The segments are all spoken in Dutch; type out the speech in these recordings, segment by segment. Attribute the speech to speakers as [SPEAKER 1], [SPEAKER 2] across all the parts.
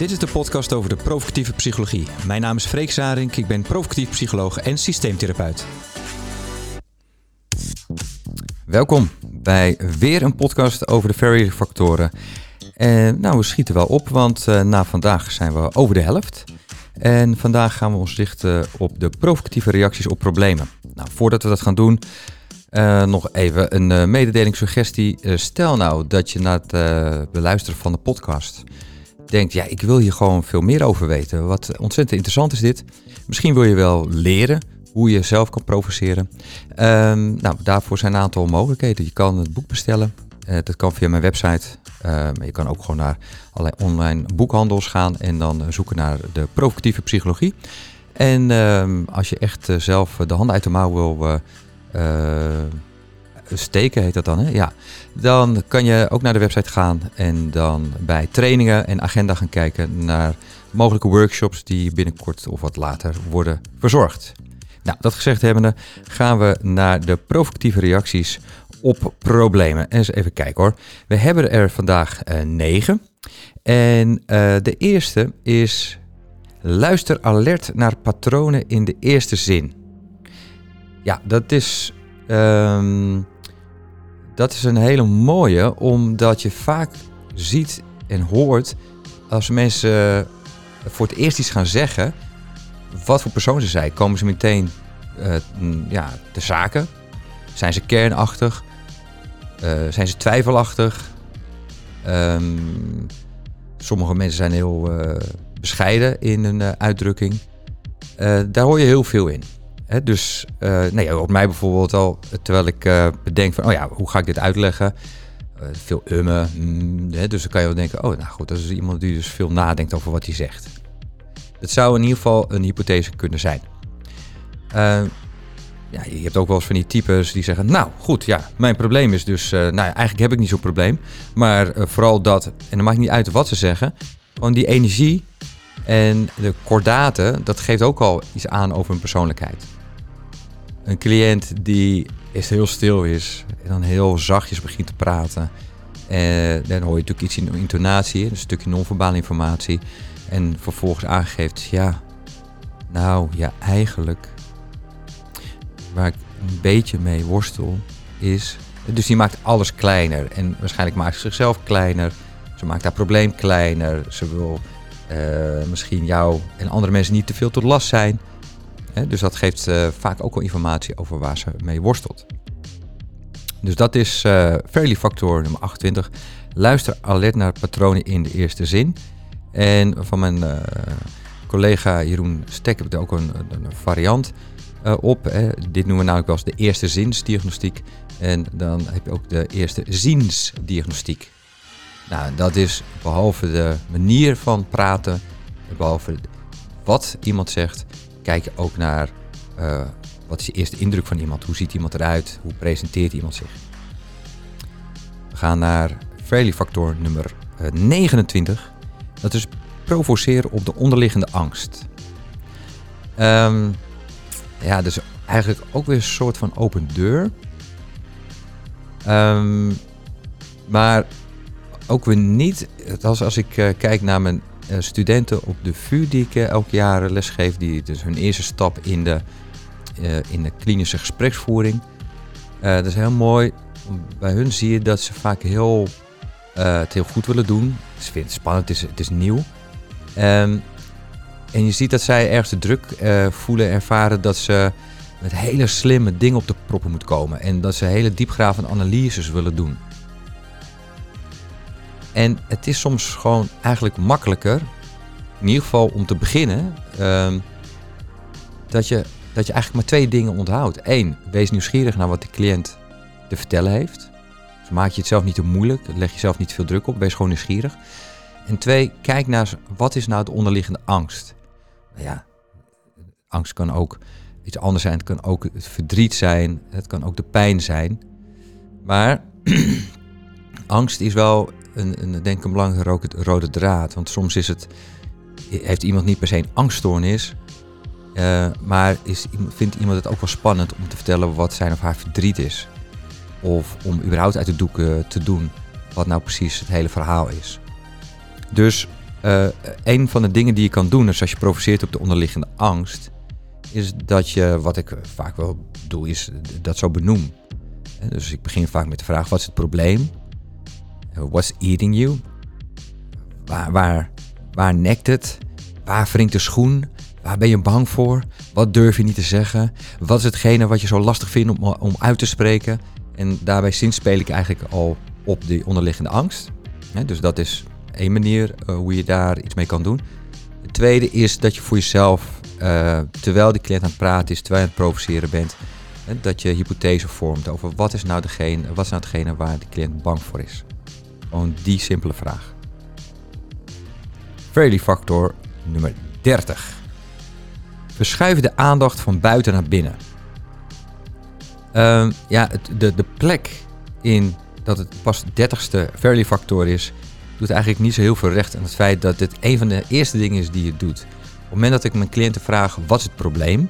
[SPEAKER 1] Dit is de podcast over de provocatieve psychologie. Mijn naam is Freek Zarink, ik ben provocatief psycholoog en systeemtherapeut.
[SPEAKER 2] Welkom bij weer een podcast over de Ferry factoren. En nou, we schieten wel op, want uh, na vandaag zijn we over de helft. En vandaag gaan we ons richten op de provocatieve reacties op problemen. Nou, voordat we dat gaan doen, uh, nog even een uh, mededeling, suggestie. stel nou dat je na het beluisteren van de podcast denkt, ja, ik wil hier gewoon veel meer over weten. Wat ontzettend interessant is dit. Misschien wil je wel leren hoe je zelf kan provoceren. Um, nou, daarvoor zijn een aantal mogelijkheden. Je kan het boek bestellen. Uh, dat kan via mijn website. Maar je kan ook gewoon naar allerlei online boekhandels gaan en dan zoeken naar de provocatieve psychologie. En uh, als je echt uh, zelf de handen uit de mouw wil steken, heet dat dan, hè? Ja. Dan kan je ook naar de website gaan en dan bij trainingen en agenda gaan kijken naar mogelijke workshops die binnenkort of wat later worden verzorgd. Nou, dat gezegd hebbende gaan we naar de provocatieve reacties op problemen. En eens even kijken hoor. We hebben er vandaag uh, negen. En uh, de eerste is luister alert naar patronen in de eerste zin. Ja, dat is, um, dat is een hele mooie, omdat je vaak ziet en hoort als mensen voor het eerst iets gaan zeggen, wat voor persoon ze zijn. Komen ze meteen uh, ja, te zaken? Zijn ze kernachtig? Uh, zijn ze twijfelachtig? Um, sommige mensen zijn heel bescheiden in hun uitdrukking. daar hoor je heel veel in. Dus nee, op mij bijvoorbeeld al, terwijl ik bedenk van, oh ja, hoe ga ik dit uitleggen? veel ummen. Mm, dus dan kan je wel denken, oh nou goed, dat is iemand die dus veel nadenkt over wat hij zegt. Het zou in ieder geval een hypothese kunnen zijn. Ja, je hebt ook wel eens van die types die zeggen, nou goed, ja, mijn probleem is dus, nou ja, eigenlijk heb ik niet zo'n probleem, maar vooral dat, en dan maakt niet uit wat ze zeggen, gewoon die energie en de kordaten, dat geeft ook al iets aan over een persoonlijkheid. Een cliënt die is heel stil is en dan heel zachtjes begint te praten, en dan hoor je natuurlijk iets in intonatie, een stukje non-verbale informatie, en vervolgens aangeeft, ja, nou ja, eigenlijk waar ik een beetje mee worstel is. Dus die maakt alles kleiner. En waarschijnlijk maakt ze zichzelf kleiner. Ze maakt haar probleem kleiner. Ze wil uh, misschien jou en andere mensen niet te veel tot last zijn. Dus dat geeft uh, vaak ook wel informatie over waar ze mee worstelt. Dus dat is uh, factor nummer 28. Luister alert naar patronen in de eerste zin. En van mijn collega Jeroen Stek heb ik ook een, variant op. Dit noemen we namelijk wel eens de eerste zinsdiagnostiek. En dan heb je ook de eerste ziensdiagnostiek. Nou, dat is behalve de manier van praten, behalve wat iemand zegt, kijk je ook naar uh, wat is de eerste indruk van iemand. Hoe ziet iemand eruit? Hoe presenteert iemand zich? We gaan naar Fairly factor nummer uh, eh, 29. Dat is provoceren op de onderliggende angst. Um, ja, dus eigenlijk ook weer een soort van open deur. Um, maar ook weer niet, als, als ik uh, kijk naar mijn studenten op de VU die ik uh, elk jaar lesgeef, die dus hun eerste stap in de, in de klinische gespreksvoering. dat is heel mooi. Bij hun zie je dat ze vaak heel, het heel goed willen doen. Ze vinden het spannend, het is, het is nieuw. Um, en je ziet dat zij ergens de druk voelen, ervaren dat ze met hele slimme dingen op de proppen moet komen. En dat ze hele diepgravende analyses willen doen. En het is soms gewoon eigenlijk makkelijker, in ieder geval om te beginnen, uh, dat, je, dat je eigenlijk maar twee dingen onthoudt. Eén, wees nieuwsgierig naar wat de cliënt te vertellen heeft. Dus maak je het zelf niet te moeilijk, leg jezelf niet veel druk op, wees gewoon nieuwsgierig. En twee, kijk naar wat is nou de onderliggende angst ja, angst kan ook iets anders zijn. Het kan ook het verdriet zijn. Het kan ook de pijn zijn. Maar angst is wel een, een, denk een belangrijke rode draad. Want soms is het, heeft iemand niet per se een angststoornis. Uh, maar is, vindt iemand het ook wel spannend om te vertellen wat zijn of haar verdriet is. Of om überhaupt uit de doeken te doen wat nou precies het hele verhaal is. Dus uh, een van de dingen die je kan doen, dus als je provoceert op de onderliggende angst, is dat je, wat ik vaak wel doe, is dat zo benoem. Dus ik begin vaak met de vraag, wat is het probleem? What's eating you? Waar, waar, nekt het? Waar wringt de schoen? Waar ben je bang voor? Wat durf je niet te zeggen? Wat is hetgene wat je zo lastig vindt om, uit te spreken? En daarbij zinspeel ik eigenlijk al op die onderliggende angst. dus dat is één manier uh, hoe je daar iets mee kan doen. Het tweede is dat je voor jezelf, uh, terwijl de cliënt aan het praten is, terwijl je aan het provoceren bent, dat je hypothese vormt over wat is nou degene, wat is nou hetgene waar de cliënt bang voor is. Gewoon die simpele vraag. Fairly factor nummer 30. Verschuif de aandacht van buiten naar binnen. Uh, ja, het, de, de plek in dat het pas de dertigste Fairly factor is, doet eigenlijk niet zo heel veel recht aan het feit dat dit een van de eerste dingen is die je doet. Op het moment dat ik mijn cliënten vraag wat is het probleem,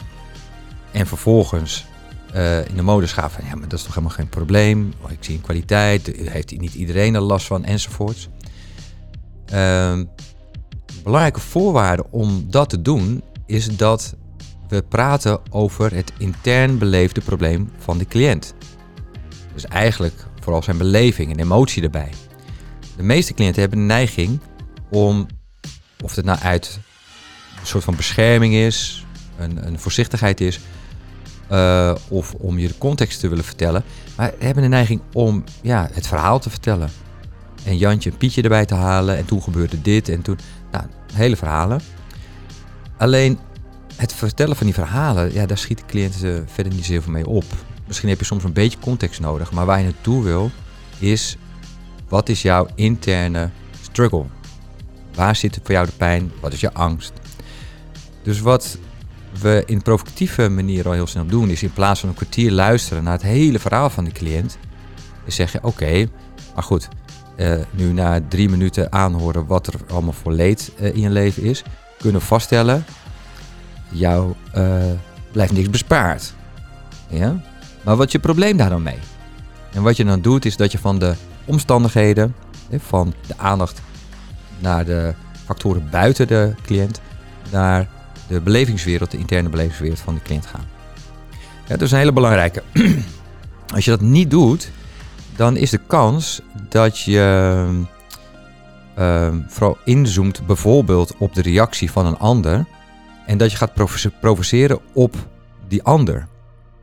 [SPEAKER 2] en vervolgens uh, in de modus van ja, maar dat is toch helemaal geen probleem. Oh, ik zie een kwaliteit, heeft niet iedereen er last van enzovoorts. Uh, belangrijke voorwaarde om dat te doen is dat we praten over het intern beleefde probleem van de cliënt. Dus eigenlijk vooral zijn beleving en emotie erbij. De meeste cliënten hebben een neiging om, of het nou uit een soort van bescherming is, een, een voorzichtigheid is, uh, of om je de context te willen vertellen, maar hebben een neiging om ja, het verhaal te vertellen. En Jantje en Pietje erbij te halen en toen gebeurde dit en toen, nou, hele verhalen. Alleen het vertellen van die verhalen, ja, daar schiet de cliënt verder niet zoveel mee op. Misschien heb je soms een beetje context nodig, maar waar je naartoe wil, is wat is jouw interne struggle? Waar zit voor jou de pijn? Wat is je angst? Dus wat we in provocatieve manier al heel snel doen, is in plaats van een kwartier luisteren naar het hele verhaal van de cliënt, is zeggen: Oké, maar goed, uh, nu na drie minuten aanhoren wat er allemaal voor leed uh, in je leven is, kunnen vaststellen: jou uh, blijft niks bespaard. Ja? Maar wat je probleem daar dan mee? En wat je dan doet, is dat je van de omstandigheden, van de aandacht naar de factoren buiten de cliënt, naar de belevingswereld, de interne belevingswereld van de cliënt gaan. Ja, dat is een hele belangrijke. Als je dat niet doet, dan is de kans dat je uh, vooral inzoomt bijvoorbeeld op de reactie van een ander en dat je gaat provoceren op die ander,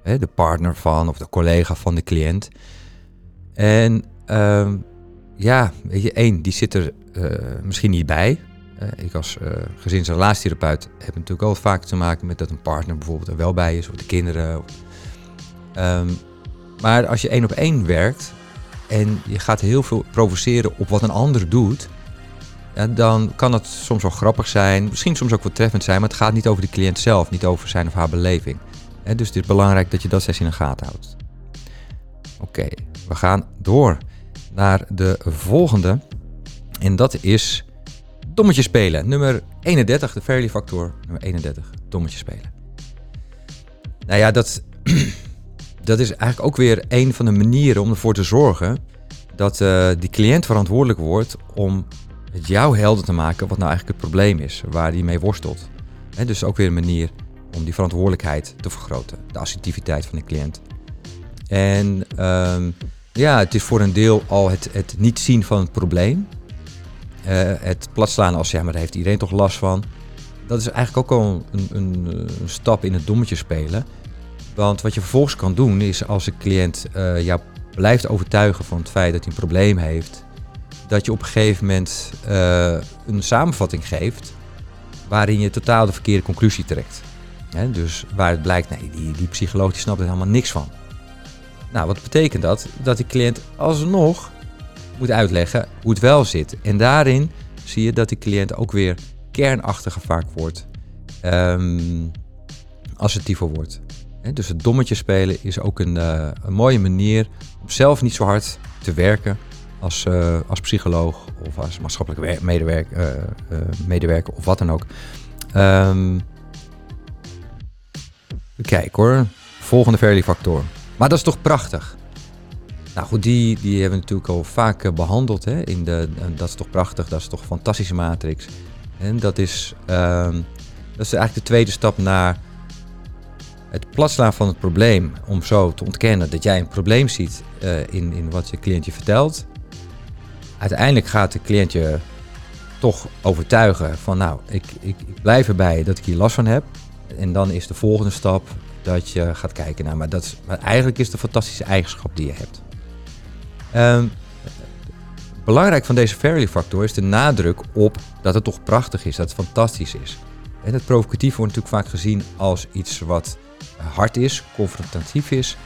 [SPEAKER 2] hè, de partner van of de collega van de cliënt. En uh, ja, weet je, één, die zit er uh, misschien niet bij. Uh, ik als uh, gezins- en relatietherapeut heb natuurlijk altijd vaak te maken met dat een partner bijvoorbeeld er wel bij is, of de kinderen. Um, maar als je één op één werkt en je gaat heel veel provoceren op wat een ander doet, dan kan het soms wel grappig zijn, misschien soms ook wel treffend zijn, maar het gaat niet over de cliënt zelf, niet over zijn of haar beleving. Dus het is belangrijk dat je dat steeds in de gaten houdt. Oké, we gaan door naar de volgende. En dat is dommetje spelen. Nummer 31, de Fairly Factor. Nummer 31, dommetje spelen. Nou ja, dat, dat is eigenlijk ook weer een van de manieren om ervoor te zorgen dat uh, die cliënt verantwoordelijk wordt om het jou helder te maken wat nou eigenlijk het probleem is, waar hij mee worstelt. Dus ook weer een manier om die verantwoordelijkheid te vergroten, de assertiviteit van de cliënt. En um, ja, het is voor een deel al het, het niet zien van het probleem. Uh, het platslaan als, ja, maar daar heeft iedereen toch last van. Dat is eigenlijk ook al een, een, een, stap in het dommetje spelen. Want wat je vervolgens kan doen is als een cliënt uh, jou blijft overtuigen van het feit dat hij een probleem heeft, dat je op een gegeven moment uh, een samenvatting geeft waarin je totaal de verkeerde conclusie trekt. dus waar het blijkt, nee, die, die psycholoog die snapt er helemaal niks van. Nou, wat betekent dat? Dat die cliënt alsnog moet uitleggen hoe het wel zit. En daarin zie je dat die cliënt ook weer kernachtiger vaak wordt, um, assertiever wordt. dus het dommetje spelen is ook een, uh, een, mooie manier om zelf niet zo hard te werken als, uh, als psycholoog of als maatschappelijk medewerker, uh, medewerker of wat dan ook. Um, kijk hoor, volgende fairly factor. Maar dat is toch prachtig? Nou goed, die, die hebben we natuurlijk al vaak eh, behandeld. Hè? In de, en dat is toch prachtig, dat is toch een fantastische matrix. En dat is, ehm, dat is eigenlijk de tweede stap naar het platslaan van het probleem. Om zo te ontkennen dat jij een probleem ziet eh, in, in wat je cliëntje vertelt. Uiteindelijk gaat de cliëntje toch overtuigen van nou, ik, ik, ik blijf erbij dat ik hier last van heb. En dan is de volgende stap dat je gaat kijken naar, maar, dat maar eigenlijk is de fantastische eigenschap die je hebt. Um, belangrijk van deze Fairly factor is de nadruk op dat het toch prachtig is, dat het fantastisch is. En het provocatief wordt natuurlijk vaak gezien als iets wat hard is, confrontatief is.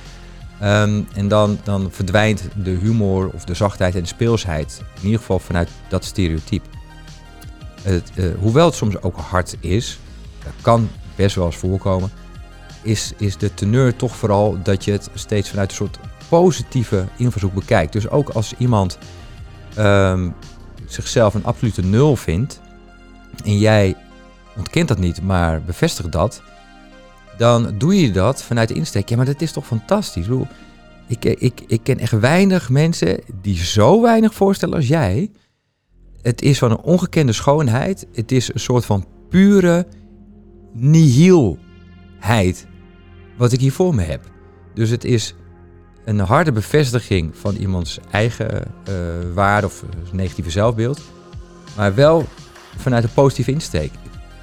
[SPEAKER 2] Um, en dan, dan verdwijnt de humor of de zachtheid en de speelsheid, in ieder geval vanuit dat stereotype. Het, uh, hoewel het soms ook hard is, dat kan best wel eens voorkomen, is, is de teneur toch vooral dat je het steeds vanuit een soort positieve invalshoek bekijkt. Dus ook als iemand um, zichzelf een absolute nul vindt en jij ontkent dat niet, maar bevestigt dat, dan doe je dat vanuit de insteek. Ja, maar dat is toch fantastisch? Ik, ik, ik ken echt weinig mensen die zo weinig voorstellen als jij. Het is van een ongekende schoonheid. Het is een soort van pure nihilheid wat ik hier voor me heb. Dus het is een harde bevestiging van iemands eigen uh, waarde of negatieve zelfbeeld. Maar wel vanuit een positieve insteek.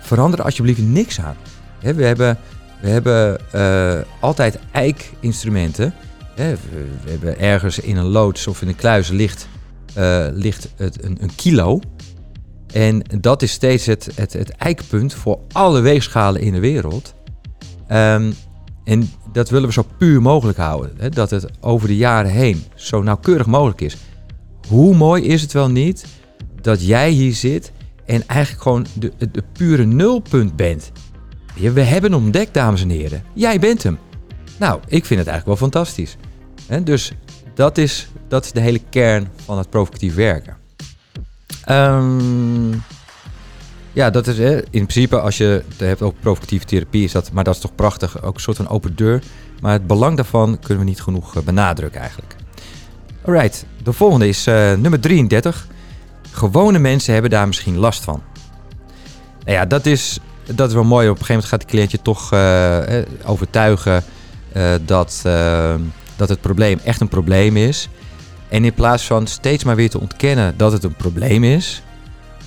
[SPEAKER 2] Verander er alsjeblieft niks aan. we hebben, we hebben altijd eikinstrumenten. we, we, hebben ergens in een loods of in een kluis ligt, ligt het, een, een, kilo. En dat is steeds het, het, het eikpunt voor alle weegschalen in de wereld. Um, en dat willen we zo puur mogelijk houden. Hè? Dat het over de jaren heen zo nauwkeurig mogelijk is. Hoe mooi is het wel niet dat jij hier zit en eigenlijk gewoon de, de pure nulpunt bent. We hebben ontdekt, dames en heren. Jij bent hem. Nou, ik vind het eigenlijk wel fantastisch. Dus dat is, dat is de hele kern van het provocatief werken. Um, ja, dat is hè, in principe als je het hebt over provocatieve therapie, is dat, maar dat is toch prachtig, ook een soort van open deur. Maar het belang daarvan kunnen we niet genoeg eh, benadrukken eigenlijk. Alright, de volgende is uh, nummer 33. Gewone mensen hebben daar misschien last van. Nou ja, dat is, dat is wel mooi. Op een gegeven moment gaat de cliëntje toch uh, overtuigen dat, dat het probleem echt een probleem is. En in plaats van steeds maar weer te ontkennen dat het een probleem is,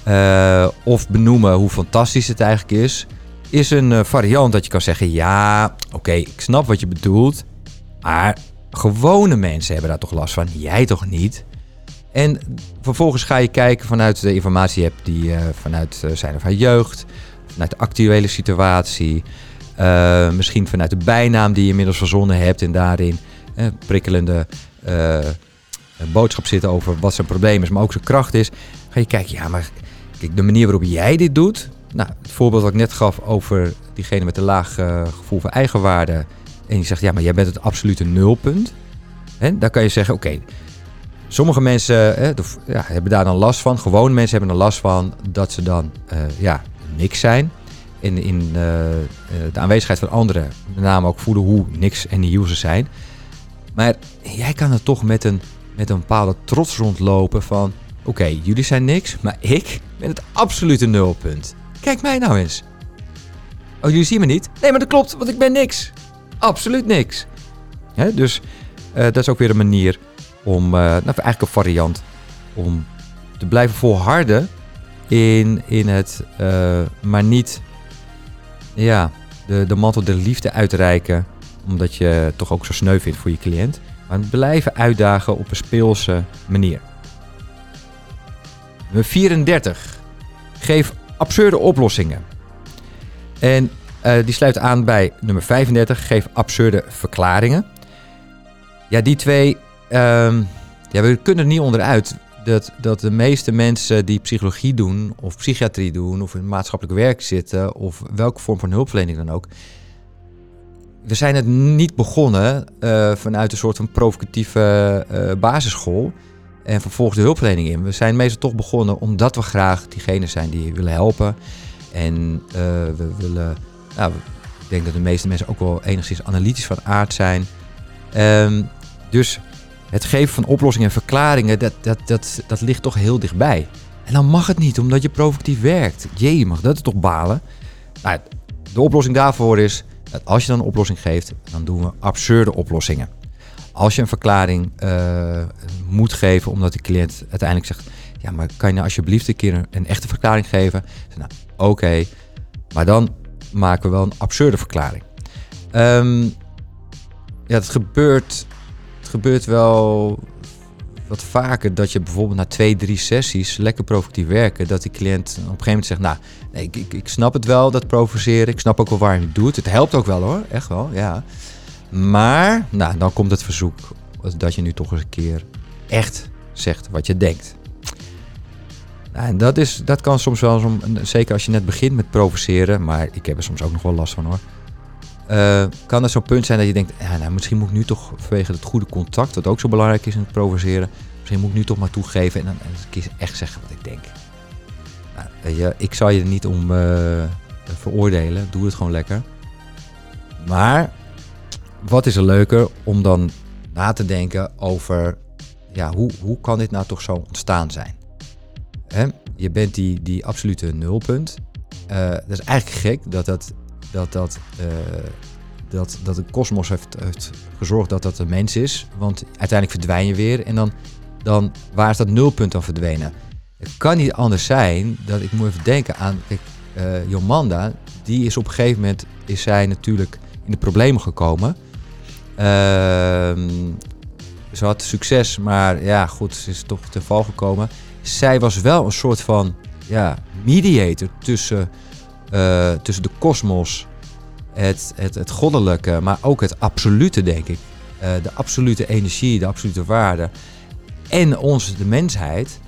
[SPEAKER 2] uh, of benoemen hoe fantastisch het eigenlijk is, is een uh, variant dat je kan zeggen: ja, oké, ik snap wat je bedoelt, maar gewone mensen hebben daar toch last van, jij toch niet? En vervolgens ga je kijken vanuit de informatie hebt die uh, vanuit zijn of haar jeugd, vanuit de actuele situatie, misschien vanuit de bijnaam die je inmiddels verzonnen hebt en daarin prikkelende boodschap zitten over wat zijn probleem is, maar ook zijn kracht is. Ga je kijken, ja, maar De manier waarop jij dit doet. Nou, het voorbeeld wat ik net gaf over diegene met een laag uh, gevoel van eigenwaarde. En je zegt, ja, maar jij bent het absolute nulpunt. En dan kan je zeggen, oké, sommige mensen eh, ja, hebben daar dan last van. Gewone mensen hebben er last van dat ze dan uh, ja, niks zijn. In, in de aanwezigheid van anderen met name ook voelen hoe niks en nieuw ze zijn. Maar jij kan er toch met een, met een bepaalde trots rondlopen van... Oké, jullie zijn niks, maar ik ben het absolute nulpunt. Kijk mij nou eens. Oh, jullie zien me niet? Nee, maar dat klopt, want ik ben niks. Absoluut niks. dus uh, dat is ook weer een manier om, uh, nou eigenlijk een variant, om te blijven volharden in, in het, uh, maar niet, ja, de, de mantel der liefde uitreiken, omdat je toch ook zo sneu vindt voor je cliënt. Maar blijven uitdagen op een speelse manier. Nummer 34. Geef absurde oplossingen. En uh, die sluit aan bij nummer 35. Geef absurde verklaringen. Ja, die twee. Um, ja, we kunnen er niet onderuit dat, dat de meeste mensen die psychologie doen, of psychiatrie doen, of in maatschappelijk werk zitten, of welke vorm van hulpverlening dan ook. We zijn het niet begonnen uh, vanuit een soort van provocatieve uh, basisschool en vervolgens de hulpverlening in. We zijn meestal toch begonnen omdat we graag diegenen zijn die willen helpen. En uh, we willen, nou, ik denk dat de meeste mensen ook wel enigszins analytisch van aard zijn. Um, dus het geven van oplossingen en verklaringen, dat, dat, dat, dat ligt toch heel dichtbij. En dan mag het niet, omdat je provocatief werkt. Jee, mag dat toch balen? Nou, de oplossing daarvoor is dat als je dan een oplossing geeft, dan doen we absurde oplossingen. Als je een verklaring uh, moet geven omdat de cliënt uiteindelijk zegt: Ja, maar kan je nou alsjeblieft een keer een, echte verklaring geven? Nou, oké, maar dan maken we wel een absurde verklaring. Um, ja, het gebeurt, het gebeurt wel wat vaker dat je bijvoorbeeld na twee, drie sessies lekker provocatief werken, dat die cliënt op een gegeven moment zegt, nou, nee, ik, ik, ik snap het wel, dat provoceren, ik snap ook wel waar je het doet. Het helpt ook wel hoor, echt wel, ja. Maar, nou, dan komt het verzoek dat je nu toch eens een keer echt zegt wat je denkt. Nou, en dat, is, dat kan soms wel, zeker als je net begint met provoceren, maar ik heb er soms ook nog wel last van hoor. Uh, kan er zo'n punt zijn dat je denkt, ja, nou, misschien moet ik nu toch vanwege het goede contact, wat ook zo belangrijk is in het provoceren, misschien moet ik nu toch maar toegeven en dan echt zeggen wat ik denk. Nou, je, ik zal je er niet om uh, veroordelen, doe het gewoon lekker. Maar wat is er leuker om dan na te denken over, ja, hoe, hoe kan dit nou toch zo ontstaan zijn? Hè? Je bent die, die absolute nulpunt. Uh, dat is eigenlijk gek dat dat dat, dat, uh, dat, dat de kosmos heeft, gezorgd dat dat een mens is. Want uiteindelijk verdwijn je weer. En dan, dan waar is dat nulpunt dan verdwenen? Het kan niet anders zijn dat ik moet even denken aan kijk, uh, Jomanda. Die is op een gegeven moment is zij natuurlijk in de problemen gekomen. Uh, ze had succes, maar ja, goed, ze is toch ten val gekomen. Zij was wel een soort van ja, mediator tussen uh, tussen de kosmos, het, het, het goddelijke, maar ook het absolute, denk ik. Uh, de absolute energie, de absolute waarde. En ons, de mensheid.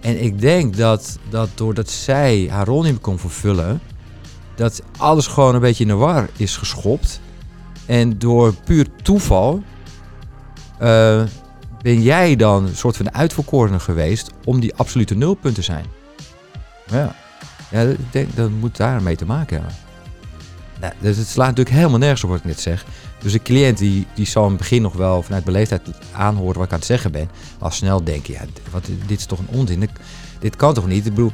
[SPEAKER 2] En ik denk dat, dat doordat zij haar rol niet kon vervullen, dat alles gewoon een beetje in de war is geschopt. En door puur toeval uh, ben jij dan een soort van de uitverkorene geweest om die absolute nulpunt te zijn. Ja. Ja, ik denk dat moet daarmee te maken hebben. Nou, dus het slaat natuurlijk helemaal nergens op wat ik net zeg. Dus een cliënt die, die zal in het begin nog wel vanuit beleefdheid aanhoren wat ik aan het zeggen ben. Al snel denken, ja, wat, dit is toch een onzin. Dit, kan toch niet? Ik bedoel,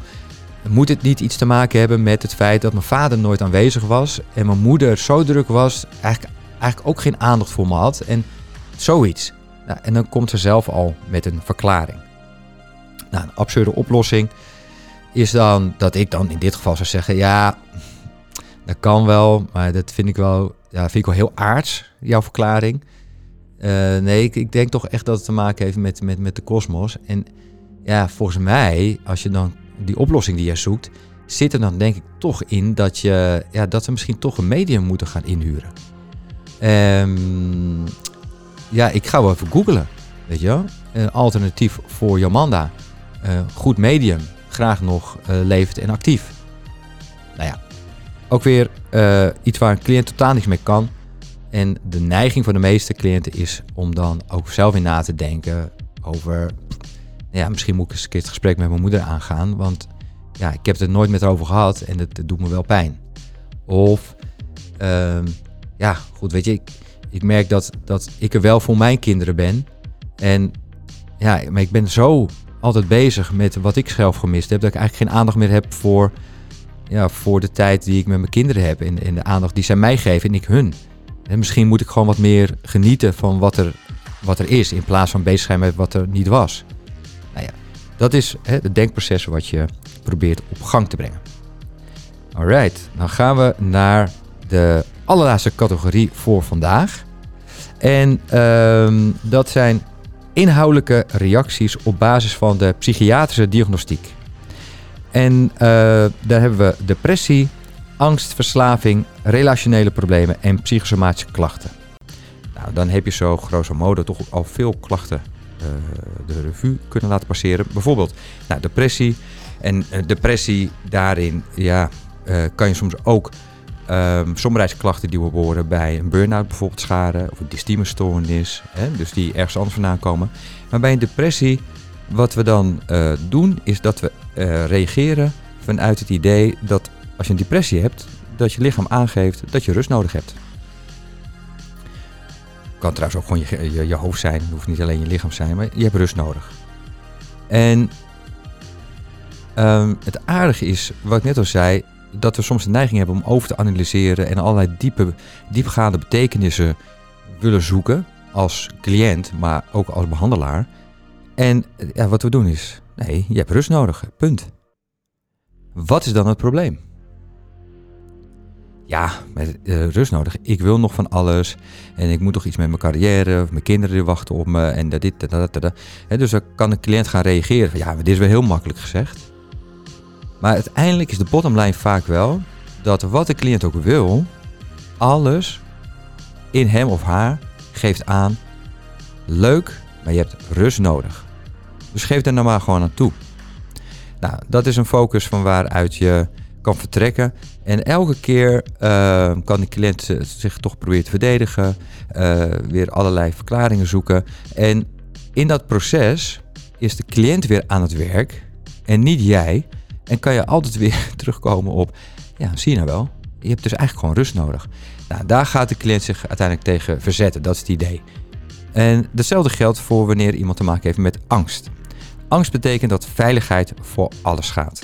[SPEAKER 2] moet het niet iets te maken hebben met het feit dat mijn vader nooit aanwezig was en mijn moeder zo druk was, eigenlijk, eigenlijk ook geen aandacht voor me had en zoiets. Nou, en dan komt ze zelf al met een verklaring. Nou, een absurde oplossing is dan dat ik dan in dit geval zou zeggen, ja, dat kan wel, maar dat vind ik wel, ja, vind ik wel heel aards, jouw verklaring. Uh, nee, ik, ik, denk toch echt dat het te maken heeft met, met, met de kosmos. En ja, volgens mij, als je dan die oplossing die je zoekt, zit er dan denk ik toch in dat, je, ja, dat we misschien toch een medium moeten gaan inhuren. Um, ja, ik ga wel even googlen, weet je wel. Een alternatief voor Jamanda. Uh, goed medium graag nog uh, levend en actief. Nou ja, ook weer iets waar een cliënt totaal niks mee kan. En de neiging van de meeste cliënten is om dan ook zelf in na te denken over... Ja, misschien moet ik eens een keer het gesprek met mijn moeder aangaan. Want ja, ik heb het er nooit met haar over gehad en het, het doet me wel pijn. Of, uh, ja, goed, weet je, ik, ik merk dat, dat ik er wel voor mijn kinderen ben. En ja, maar ik ben zo altijd bezig met wat ik zelf gemist heb. Dat ik eigenlijk geen aandacht meer heb voor, ja, voor de tijd die ik met mijn kinderen heb. En, en de aandacht die zij mij geven en ik hun. En misschien moet ik gewoon wat meer genieten van wat er, wat er is. In plaats van bezig zijn met wat er niet was. Nou ja, dat is hè, het denkproces wat je probeert op gang te brengen. Alright, dan gaan we naar de allerlaatste categorie voor vandaag. En uh, dat zijn inhoudelijke reacties op basis van de psychiatrische diagnostiek. En uh, daar hebben we depressie, angst, verslaving, relationele problemen en psychosomatische klachten. Nou, dan heb je zo grosso modo toch al veel klachten uh, de revue kunnen laten passeren. Bijvoorbeeld nou, depressie. En uh, depressie daarin ja, kan je soms ook Um, somberheidsklachten die we horen bij een burn-out bijvoorbeeld scharen of een dystemestoornis, hè, dus die ergens anders vandaan komen. Maar bij een depressie, wat we dan uh, doen, is dat we uh, reageren vanuit het idee dat als je een depressie hebt, dat je lichaam aangeeft dat je rust nodig hebt. kan trouwens ook gewoon je, je, hoofd zijn. Het hoeft niet alleen je lichaam zijn, maar je hebt rust nodig. En ehm, het aardige is, wat ik net al zei, dat we soms de neiging hebben om over te analyseren en allerlei diepe, diepgaande betekenissen willen zoeken als cliënt, maar ook als behandelaar. En ja, wat we doen is, nee, je hebt rust nodig, punt. Wat is dan het probleem? Ja, uh, rust nodig. Ik wil nog van alles. En ik moet toch iets met mijn carrière. Of mijn kinderen die wachten op me. En dit, dat, dat, dat. dus dan kan een cliënt gaan reageren. Van, ja, maar dit is wel heel makkelijk gezegd. Maar uiteindelijk is de bottomline vaak wel dat wat de cliënt ook wil, alles in hem of haar geeft aan. Leuk, maar je hebt rust nodig. Dus geef daar nou maar gewoon aan toe. Nou, dat is een focus van waaruit je kan vertrekken. En elke keer uh, kan de cliënt zich toch proberen te verdedigen, uh, weer allerlei verklaringen zoeken. En in dat proces is de cliënt weer aan het werk en niet jij. En kan je altijd weer terugkomen op, ja, zie je nou wel, je hebt dus eigenlijk gewoon rust nodig. Nou, daar gaat de cliënt zich uiteindelijk tegen verzetten, dat is het idee. En hetzelfde geldt voor wanneer iemand te maken heeft met angst. Angst betekent dat veiligheid voor alles gaat.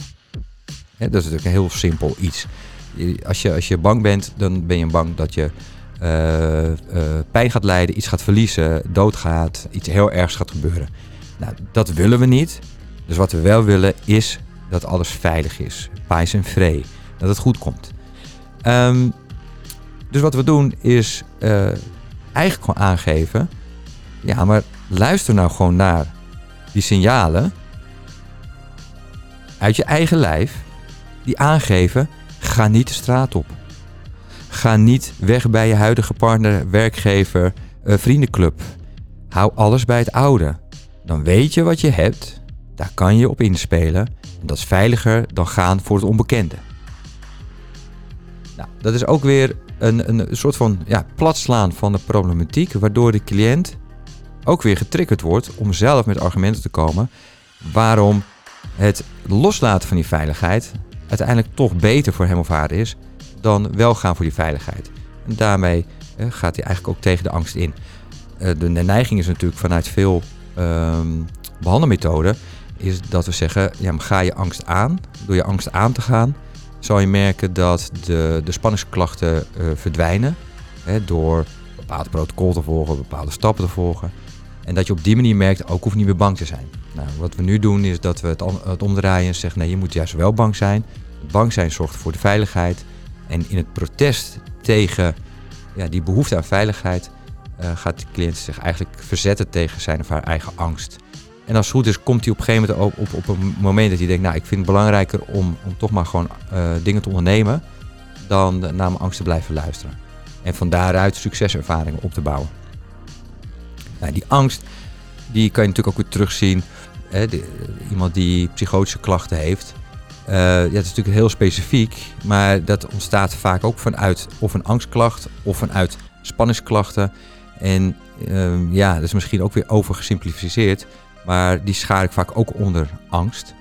[SPEAKER 2] dat is natuurlijk een heel simpel iets. Als je, als je bang bent, dan ben je bang dat je uh, uh, pijn gaat lijden, iets gaat verliezen, doodgaat, iets heel ergs gaat gebeuren. Nou, dat willen we niet. Dus wat we wel willen is dat alles veilig is. Pijs en vree. Dat het goed komt. Um, dus wat we doen is uh, eigenlijk gewoon aangeven. Ja, maar luister nou gewoon naar die signalen uit je eigen lijf die aangeven: ga niet de straat op. Ga niet weg bij je huidige partner, werkgever, uh, vriendenclub. Hou alles bij het oude. Dan weet je wat je hebt, daar kan je op inspelen. En dat is veiliger dan gaan voor het onbekende. Nou, dat is ook weer een, een soort van ja, platslaan van de problematiek, waardoor de cliënt ook weer getriggerd wordt om zelf met argumenten te komen waarom het loslaten van die veiligheid uiteindelijk toch beter voor hem of haar is dan wel gaan voor die veiligheid. En daarmee eh, gaat hij eigenlijk ook tegen de angst in. Uh, de, neiging is natuurlijk vanuit veel um, behandelmethoden is dat we zeggen, ja, ga je angst aan. Door je angst aan te gaan, zal je merken dat de, de spanningsklachten uh, verdwijnen. Hè, door bepaalde protocol te volgen, bepaalde stappen te volgen. En dat je op die manier merkt, ook hoef niet meer bang te zijn. Nou, wat we nu doen is dat we het, het omdraaien en zeggen, nee, je moet juist wel bang zijn. bang zijn zorgt voor de veiligheid. En in het protest tegen ja, die behoefte aan veiligheid uh, gaat de cliënt zich eigenlijk verzetten tegen zijn of haar eigen angst. En als het goed is, komt hij op een gegeven moment ook op, op een moment dat hij denkt, nou, ik vind het belangrijker om, om toch maar gewoon uh, dingen te ondernemen, dan naar mijn angst te blijven luisteren. En van daaruit succeservaringen op te bouwen. Nou, die angst, die kan je natuurlijk ook weer terugzien. Hè, iemand die psychotische klachten heeft. Uh, ja, dat is natuurlijk heel specifiek, maar dat ontstaat vaak ook vanuit of een angstklacht of vanuit spanningsklachten. En uh, ja, dat is misschien ook weer overgesimplificeerd. Maar die schaar ik vaak ook onder angst.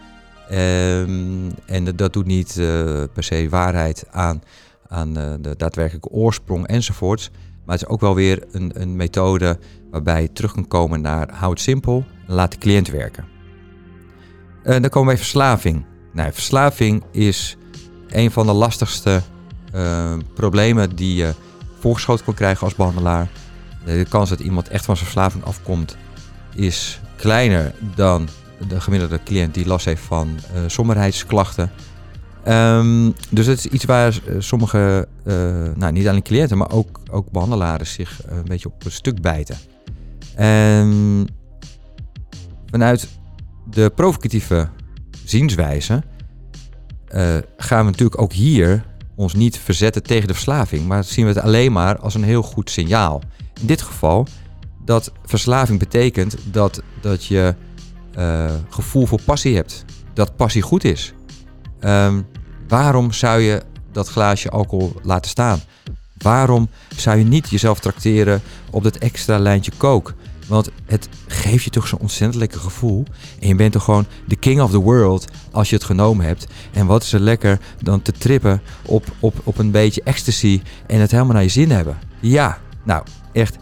[SPEAKER 2] Um, en dat, doet niet uh, per se waarheid aan, aan uh, de daadwerkelijke oorsprong enzovoorts. Maar het is ook wel weer een, een methode waarbij je terug kan komen naar hou het simpel en laat de cliënt werken. Uh, dan komen we bij verslaving. Nou, verslaving is een van de lastigste problemen die je voorgeschoten kan krijgen als behandelaar. De kans dat iemand echt van zijn verslaving afkomt is kleiner dan de gemiddelde cliënt die last heeft van uh, somberheidsklachten. Um, dus het is iets waar uh, sommige, uh, nou niet alleen cliënten, maar ook, ook behandelaren zich een beetje op een stuk bijten. Um, vanuit de provocatieve zienswijze gaan we natuurlijk ook hier ons niet verzetten tegen de verslaving, maar zien we het alleen maar als een heel goed signaal. In dit geval dat verslaving betekent dat, dat je uh, gevoel voor passie hebt. Dat passie goed is. Um, waarom zou je dat glaasje alcohol laten staan? Waarom zou je niet jezelf trakteren op dat extra lijntje kook? Want het geeft je toch zo'n ontzettend lekker gevoel. En je bent toch gewoon de king of the world als je het genomen hebt. En wat is er lekker dan te trippen op, op, op een beetje ecstasy en het helemaal naar je zin hebben. Ja, nou echt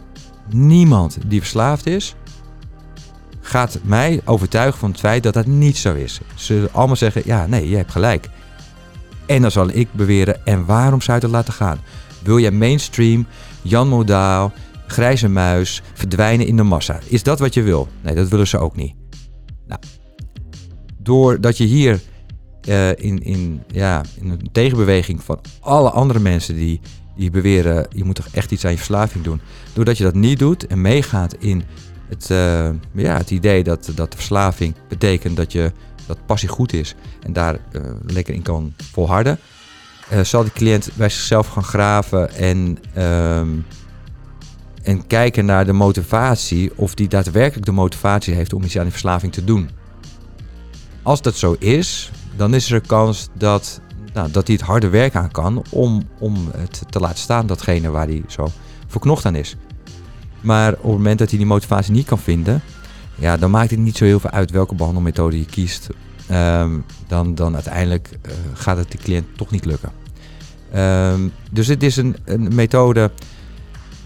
[SPEAKER 2] niemand die verslaafd is, gaat mij overtuigen van het feit dat dat niet zo is. Ze zullen allemaal zeggen, ja, nee, je hebt gelijk. En dan zal ik beweren, en waarom zou je het laten gaan? Wil jij mainstream, Jan Modaal, grijze muis, verdwijnen in de massa? Is dat wat je wil? Nee, dat willen ze ook niet. Nou, doordat je hier uh, in, in, ja, in een tegenbeweging van alle andere mensen die, die beweren, je moet toch echt iets aan je verslaving doen. Doordat je dat niet doet en meegaat in het, uh, ja, het idee dat, dat verslaving betekent dat, je, dat passie goed is en daar uh, lekker in kan volharden, zal die cliënt bij zichzelf gaan graven en, ehm, en kijken naar de motivatie, of die daadwerkelijk de motivatie heeft om iets aan die verslaving te doen. Als dat zo is, dan is er een kans dat, nou, dat hij het harde werk aan kan om, om het te laten staan, datgene waar hij zo verknocht aan is. Maar op het moment dat hij die motivatie niet kan vinden, ja, dan maakt het niet zo heel veel uit welke behandelmethode je kiest. Um, dan, dan uiteindelijk uh, gaat het de cliënt toch niet lukken. Um, dus het is een, een methode,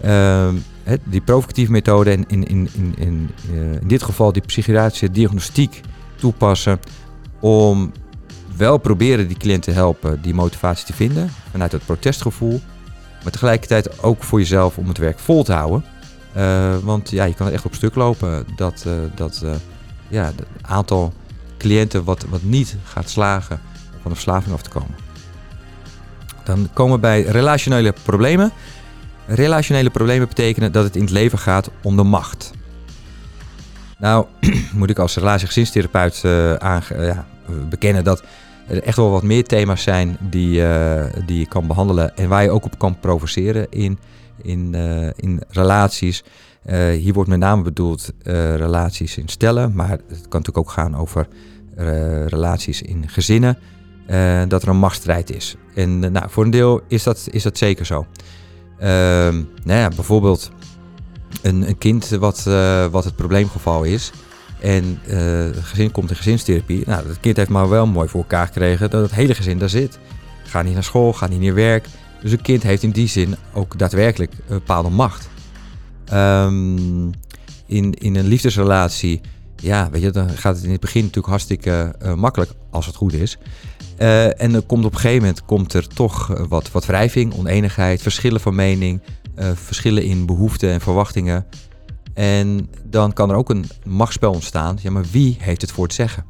[SPEAKER 2] um, die provocatieve methode, en in, in, in, in, uh, in dit geval die psychiatrische diagnostiek toepassen om wel proberen die cliënt te helpen die motivatie te vinden vanuit het protestgevoel. Maar tegelijkertijd ook voor jezelf om het werk vol te houden. Uh, want ja, je kan echt op stuk lopen dat, uh, dat uh, ja, het aantal cliënten wat, wat niet gaat slagen van de verslaving af te komen. Dan komen we bij relationele problemen. Relationele problemen betekenen dat het in het leven gaat om de macht. Nou, moet ik als relatiegezinstherapeut ja, bekennen dat er echt wel wat meer thema's zijn die, uh, die je kan behandelen en waar je ook op kan provoceren in, in, uh, in relaties. Hier wordt met name bedoeld relaties in stellen, maar het kan natuurlijk ook gaan over relaties in gezinnen. dat er een machtsstrijd is. En nou, voor een deel is dat, is dat zeker zo. Ehm, nou ja, bijvoorbeeld een, een kind wat, wat het probleemgeval is. En uh, het gezin komt in gezinstherapie. Nou, het kind heeft maar wel mooi voor elkaar gekregen dat het hele gezin daar zit. Gaat niet naar school, gaat niet naar werk. Dus een kind heeft in die zin ook daadwerkelijk een bepaalde macht. Um, in, in een liefdesrelatie, ja, weet je, dan gaat het in het begin natuurlijk hartstikke uh, makkelijk als het goed is. Uh, en er komt op een gegeven moment komt er toch wat, wat wrijving, oneenigheid, verschillen van mening, verschillen in behoeften en verwachtingen. En dan kan er ook een machtsspel ontstaan. Ja, maar wie heeft het voor het zeggen?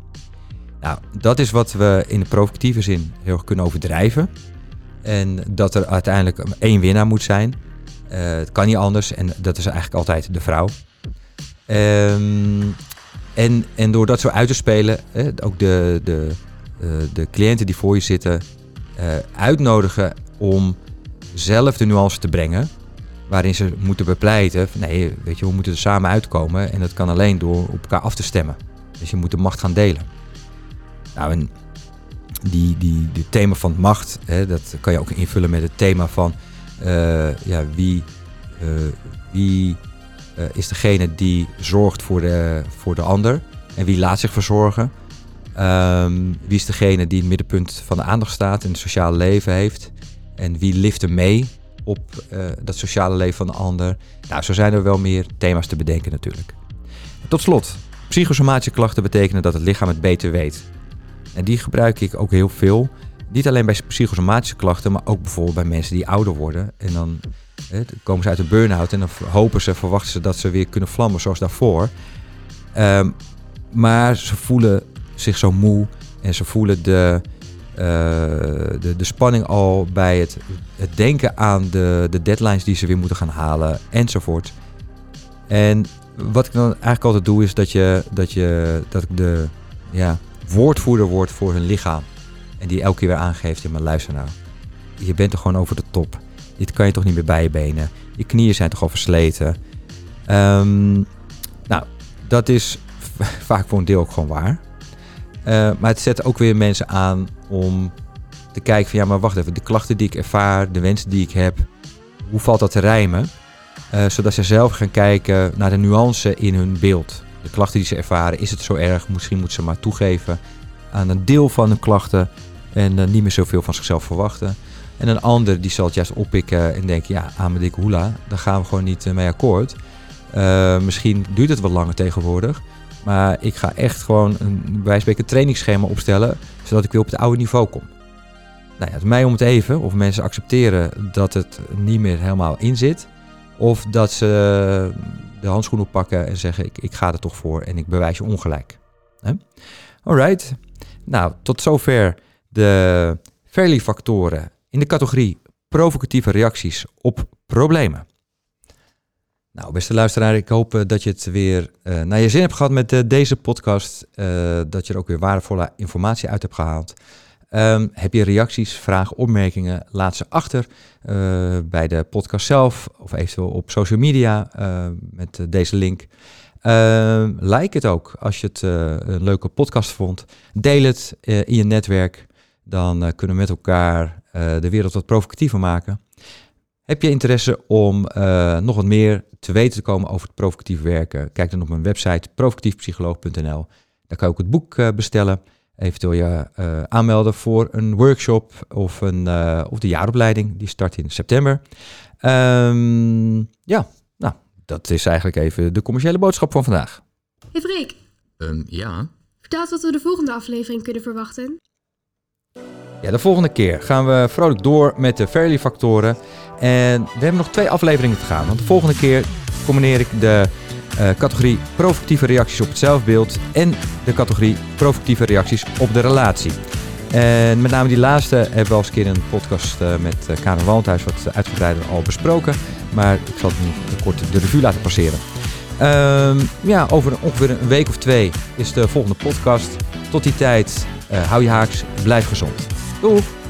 [SPEAKER 2] Nou, dat is wat we in de provocatieve zin heel erg kunnen overdrijven. En dat er uiteindelijk één winnaar moet zijn. Uh, het kan niet anders en dat is eigenlijk altijd de vrouw. Um, en, en door dat zo uit te spelen, eh, ook de, de, uh, de cliënten die voor je zitten, uitnodigen om zelf de nuance te brengen waarin ze moeten bepleiten. Nee, weet je, we moeten er samen uitkomen. En dat kan alleen door op elkaar af te stemmen. Dus je moet de macht gaan delen. Nou, en die, die, die thema van macht, hè, dat kan je ook invullen met het thema van uh, ja, wie, uh, wie uh, is degene die zorgt voor de, voor de ander en wie laat zich verzorgen. Um, wie is degene die in het middenpunt van de aandacht staat en het sociale leven heeft. En wie lift er mee op uh, dat sociale leven van de ander. Nou, zo zijn er wel meer thema's te bedenken natuurlijk. Tot slot, psychosomatische klachten betekenen dat het lichaam het beter weet. En die gebruik ik ook heel veel. Niet alleen bij psychosomatische klachten, maar ook bijvoorbeeld bij mensen die ouder worden. En dan komen ze uit een burn-out en dan hopen ze, verwachten ze dat ze weer kunnen vlammen zoals daarvoor. Um, maar ze voelen zich zo moe en ze voelen de, de, de spanning al bij het, het denken aan de, de deadlines die ze weer moeten gaan halen enzovoort. En wat ik dan eigenlijk altijd doe is dat, je, dat, je, dat ik de ja, woordvoerder word voor hun lichaam. En die elke keer weer aangeeft, ja maar luister nou, je bent er gewoon over de top. Dit kan je toch niet meer bij je benen. Je knieën zijn toch al versleten. Um, nou, dat is vaak voor een deel ook gewoon waar. Uh, maar het zet ook weer mensen aan om te kijken van ja, maar wacht even, de klachten die ik ervaar, de wensen die ik heb, hoe valt dat te rijmen? Uh, zodat ze zelf gaan kijken naar de nuance in hun beeld. De klachten die ze ervaren, is het zo erg? Misschien moeten ze maar toegeven aan een deel van hun klachten en uh, niet meer zoveel van zichzelf verwachten. En een ander die zal het juist oppikken en denken, ja, aan mijn dikke daar gaan we gewoon niet mee akkoord. Uh, misschien duurt het wat langer tegenwoordig. Maar ik ga echt gewoon een, een trainingsschema opstellen, zodat ik weer op het oude niveau kom. Nou ja, het mij om het even of mensen accepteren dat het niet meer helemaal in zit. Of dat ze de handschoen oppakken en zeggen: ik, ik ga er toch voor en ik bewijs je ongelijk. Alright. Nou, tot zover de Fairly-factoren in de categorie provocatieve reacties op problemen. Nou, beste luisteraar, ik hoop eh, dat je het weer uh, naar je zin hebt gehad met uh, deze podcast. Dat je er ook weer waardevolle informatie uit hebt gehaald. Um, heb je reacties, vragen, opmerkingen? Laat ze achter bij de podcast zelf of eventueel op social media met deze link. Ehm, like het ook als je het een leuke podcast vond. Deel het in je netwerk. Dan kunnen we met elkaar de wereld wat provocatiever maken. Heb je interesse om uh, nog wat meer te weten te komen over het provocatief werken? Kijk dan op mijn website provocatiefpsycholoog.nl. Daar kan je ook het boek uh, bestellen. Eventueel je uh, aanmelden voor een workshop of, een, of de jaaropleiding. Die start in september. Um, ja, nou, dat is eigenlijk even de commerciële boodschap van vandaag.
[SPEAKER 3] Hey Freek.
[SPEAKER 1] Um, ja?
[SPEAKER 3] Vertel wat we de volgende aflevering kunnen verwachten.
[SPEAKER 2] Ja, de volgende keer gaan we vrolijk door met de Fairly-factoren. En we hebben nog twee afleveringen te gaan. Want de volgende keer combineer ik de uh, categorie provocatieve reacties op het zelfbeeld en de categorie provocatieve reacties op de relatie. En met name die laatste hebben we al eens een keer in een podcast uh, met uh, Karen Waldhuis wat uitgebreider al besproken. Maar ik zal het nu kort de revue laten passeren. Uh, ja, over ongeveer een week of twee is de volgende podcast. Tot die tijd, hou je haaks, blijf gezond. Doeg!